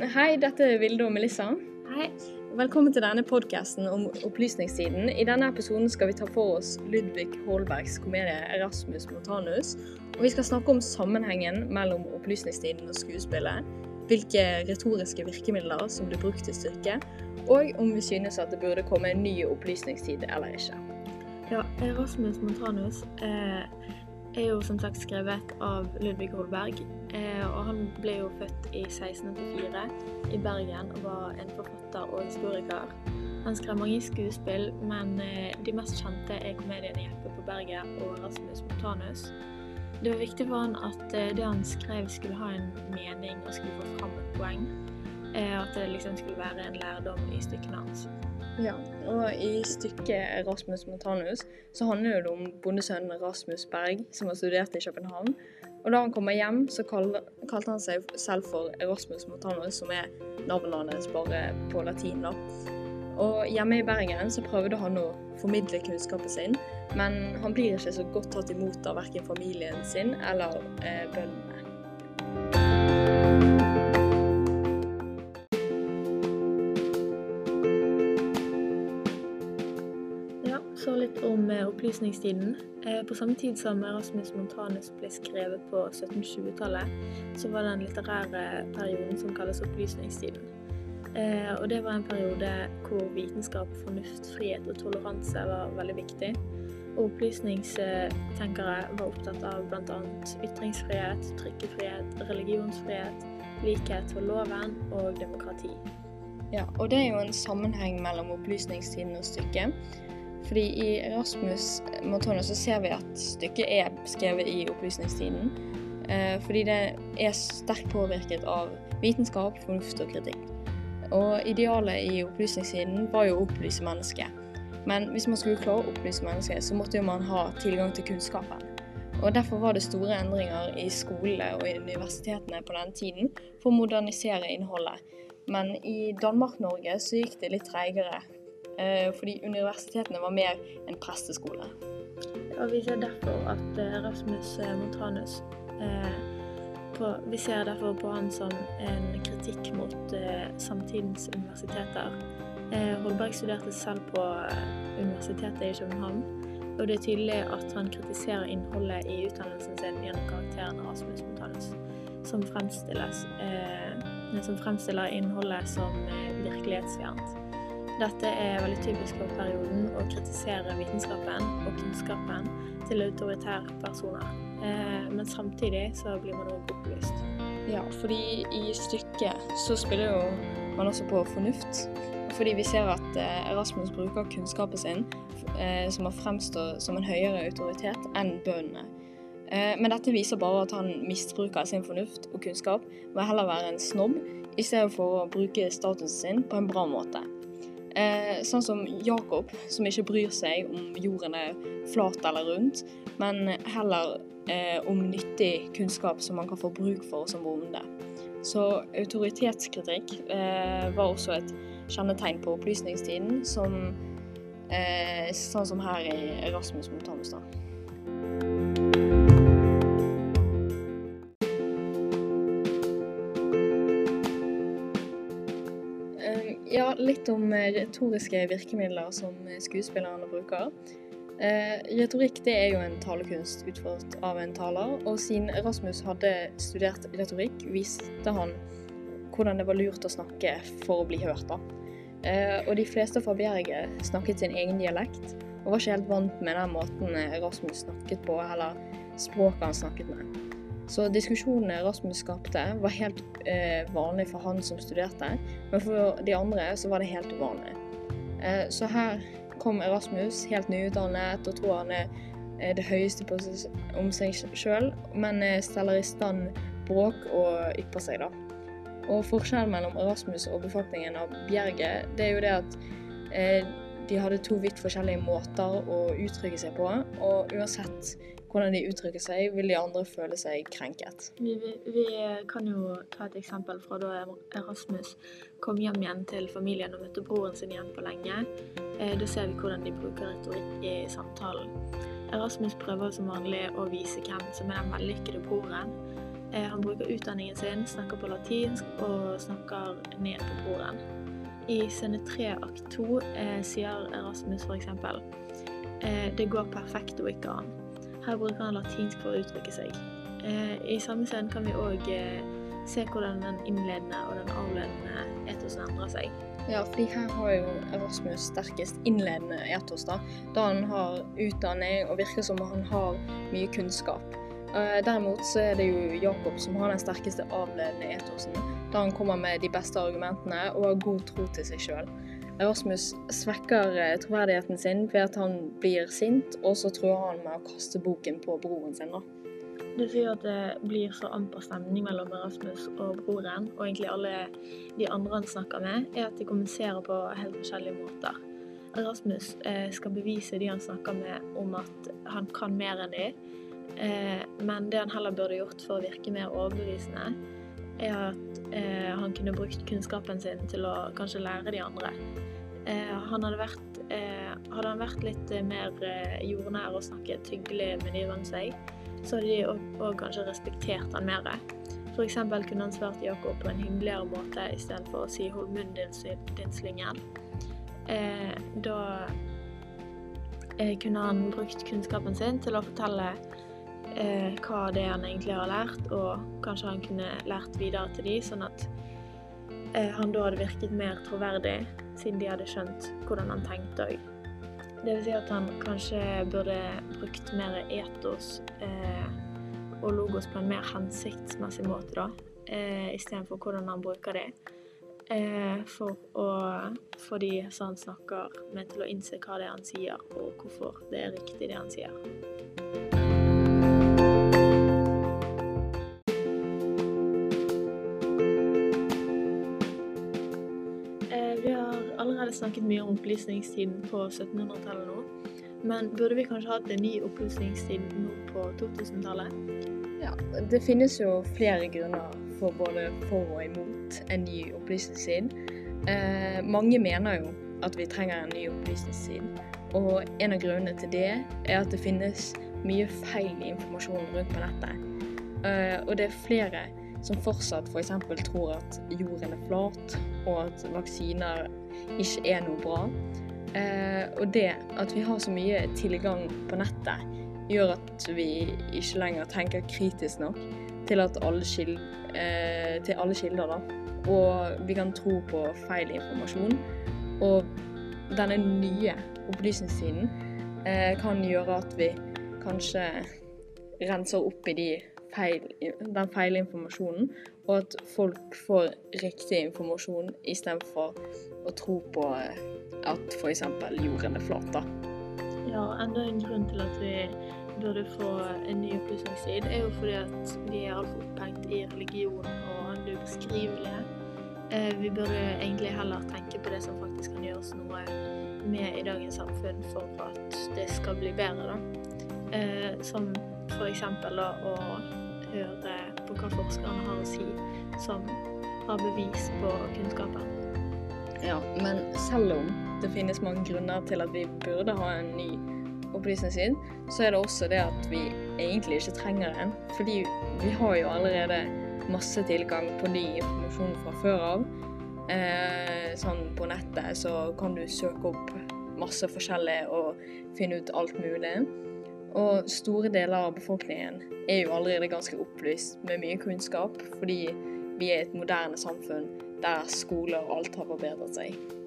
hei, dette er Vilde og Melissa. Hei. Velkommen til denne podkasten om opplysningstiden. I denne episoden skal vi ta for oss Ludvig Holbergs komedie 'Erasmus Montanus'. Og vi skal snakke om sammenhengen mellom opplysningstiden og skuespillet. Hvilke retoriske virkemidler som blir brukt til styrke, og om vi synes at det burde komme en ny opplysningstid eller ikke. Ja, Erasmus Montanus eh, er jo som sagt skrevet av Ludvig Holberg. Eh, og han ble jo født i 1684 i Bergen og var en forfatter og historiker. Han skrev mange skuespill, men eh, de mest kjente er komediene 'Jeppe på berget' og 'Rasmus Montanus'. Det var viktig for han at eh, det han skrev skulle ha en mening og skulle få fram et poeng. At det liksom skulle være en lærdom i stykkene hans. Ja, og i stykket Rasmus Montanus så handler det om bondesønnen Rasmus Berg, som har studert i København. Og da han kommer hjem, så kalte han seg selv for Erasmus Montanus, som er navnet hans bare på latin. da. Og hjemme i Bergen så prøvde han å formidle kunnskapen sin, men han blir ikke så godt tatt imot av verken familien sin eller eh, bøndene. Så litt om eh, opplysningstiden. Eh, på samme tid som Erasmus Montanus ble skrevet på 1720-tallet, så var den litterære perioden som kalles opplysningstiden. Eh, og det var en periode hvor vitenskap, fornuft, frihet og toleranse var veldig viktig. Og opplysningstenkere var opptatt av bl.a. ytringsfrihet, trykkefrihet, religionsfrihet, likhet for loven og demokrati. Ja, og det er jo en sammenheng mellom opplysningstiden og stykket. Fordi i Erasmus Montanus så ser vi at stykket er skrevet i opplysningstiden. Eh, fordi det er sterkt påvirket av vitenskap, fornuft og kritikk. Og idealet i opplysningstiden var jo å opplyse mennesket. Men hvis man skulle klare å opplyse mennesket, så måtte jo man ha tilgang til kunnskapen. Og Derfor var det store endringer i skolene og i universitetene på den tiden for å modernisere innholdet. Men i Danmark-Norge så gikk det litt treigere. Eh, fordi universitetene var mer en presteskole. Og vi ser derfor at Erasmus Montanus eh, på, Vi ser derfor på han som en kritikk mot eh, samtidens universiteter. Eh, Holberg studerte selv på Universitetet i København, og det er tydelig at han kritiserer innholdet i utdannelsen sin gjennom karakteren Erasmus Montanus, som, eh, som fremstiller innholdet som virkelighetsfjernt. Dette er veldig typisk for perioden å kritisere vitenskapen og kunnskapen til autoritære personer. Eh, men samtidig så blir man også opplyst. Ja, fordi i stykket så spiller jo man også på fornuft. Fordi vi ser at Erasmus bruker kunnskapen sin eh, som har fremstått som en høyere autoritet enn bøndene. Eh, men dette viser bare at han misbruker sin fornuft og kunnskap ved heller være en snobb, i stedet for å bruke statusen sin på en bra måte. Eh, sånn som Jakob, som ikke bryr seg om jorden er flat eller rundt, men heller eh, om nyttig kunnskap som man kan få bruk for som bonde. Så autoritetskritikk eh, var også et kjennetegn på opplysningstiden, som, eh, sånn som her i Erasmus Montanus. da. Litt om retoriske virkemidler som skuespillerne bruker. Eh, retorikk det er jo en talekunst utført av en taler, og siden Rasmus hadde studert retorikk, viste han hvordan det var lurt å snakke for å bli hørt. da. Eh, og de fleste fra Bjerget snakket sin egen dialekt, og var ikke helt vant med den måten Rasmus snakket på, eller språket han snakket med. Så diskusjonene Rasmus skapte, var helt eh, vanlig for han som studerte, men for de andre så var det helt uvanlig. Eh, så her kom Erasmus helt nyutdannet og tror han er eh, det høyeste på om seg sjøl, men eh, steller i stand bråk og ypper seg, da. Og forskjellen mellom Erasmus og befolkningen av Bjerget, det er jo det at eh, de hadde to vidt forskjellige måter å uttrykke seg på, og uansett hvordan de uttrykker seg, vil de andre føle seg krenket. Vi, vi, vi, kan jo ta et eksempel fra da Erasmus kom hjem igjen til familien og møtte broren sin igjen på lenge. Eh, da ser vi hvordan de bruker retorikk i samtalen. Erasmus prøver som vanlig å vise hvem som er den vellykkede broren. Eh, han bruker utdanningen sin, snakker på latinsk og snakker ned på broren. I scene 3 akt 2 eh, sier Erasmus f.eks.: eh, Det går perfekt og ikke an. Her bruker han latinsk for å uttrykke seg. Eh, I samme scene kan vi òg eh, se hvordan den innledende og den avledende etosen endrer seg. Ja, fordi her har jo Erasmus sterkest innledende etos, da. Da han har utdanning og virker som han har mye kunnskap. Eh, Derimot så er det jo Jakob som har den sterkeste avledende etosen, da han kommer med de beste argumentene og har god tro til seg sjøl. Erasmus svekker eh, troverdigheten sin ved at han blir sint, og så truer han med å kaste boken på broren sin. da. Det sier at det blir så amper stemning mellom Erasmus og broren, og egentlig alle de andre han snakker med, er at de kommuniserer på helt forskjellige måter. Erasmus eh, skal bevise de han snakker med om at han kan mer enn de, eh, men det han heller burde gjort for å virke mer overbevisende, er at eh, han kunne brukt kunnskapen sin til å kanskje lære de andre. Eh, han hadde, vært, eh, hadde han vært litt eh, mer eh, jordnær og snakket hyggelig med de rundt seg, så hadde de òg kanskje respektert han mer. Eksempel kunne han svart Jakob på en hyggeligere måte istedenfor å si 'hold munnen din, din slyngel'. Eh, da kunne han brukt kunnskapen sin til å fortelle eh, hva det er han egentlig har lært, og kanskje han kunne lært videre til de, sånn at eh, han da hadde virket mer troverdig, siden de hadde skjønt hvordan han tenkte òg. Det vil si at han kanskje burde brukt mer etos eh, og logos på en mer hensiktsmessig måte, da, eh, istedenfor hvordan han bruker det. Eh, for å få de som han snakker med, til å innse hva det er han sier, og hvorfor det er riktig det han sier. Snakket mye om opplysningstiden på 1700-tallet nå. Men burde vi kanskje hatt en ny opplysningstid nå på 2000-tallet? Ja, det finnes jo flere grunner for både for og imot en ny opplysningstid. Eh, mange mener jo at vi trenger en ny opplysningstid, og en av grunnene til det er at det finnes mye feil informasjon rundt på nettet. Eh, og det er flere som fortsatt f.eks. tror at jorden er flat, og at vaksiner ikke er noe bra. Eh, og det at vi har så mye tilgang på nettet, gjør at vi ikke lenger tenker kritisk nok til, alle, kild, eh, til alle kilder. Da. Og vi kan tro på feil informasjon. Og denne nye opplysningstiden eh, kan gjøre at vi kanskje renser opp i de feil, den feile informasjonen, og at folk får riktig informasjon istedenfor å tro på eh, at f.eks. jorden er flat. da. Ja, enda en grunn til at vi burde få en ny opplysningstid, er jo fordi at vi er altfor opphengt i religion og det ubeskrivelige. Eh, vi burde egentlig heller tenke på det som faktisk kan gjøres noe med i dagens samfunn for at det skal bli bedre, da. Eh, som da å høre på hva forskerne har å si som har bevis på kunnskapen. Ja, men selv om det finnes mange grunner til at vi burde ha en ny opplysningstid, så er det også det at vi egentlig ikke trenger en. Fordi vi har jo allerede masse tilgang på ny informasjon fra før av. Eh, sånn på nettet så kan du søke opp masse forskjellig og finne ut alt mulig. Og store deler av befolkningen er jo allerede ganske opplyst med mye kunnskap, fordi vi er et moderne samfunn der skole og alt har forbedret seg.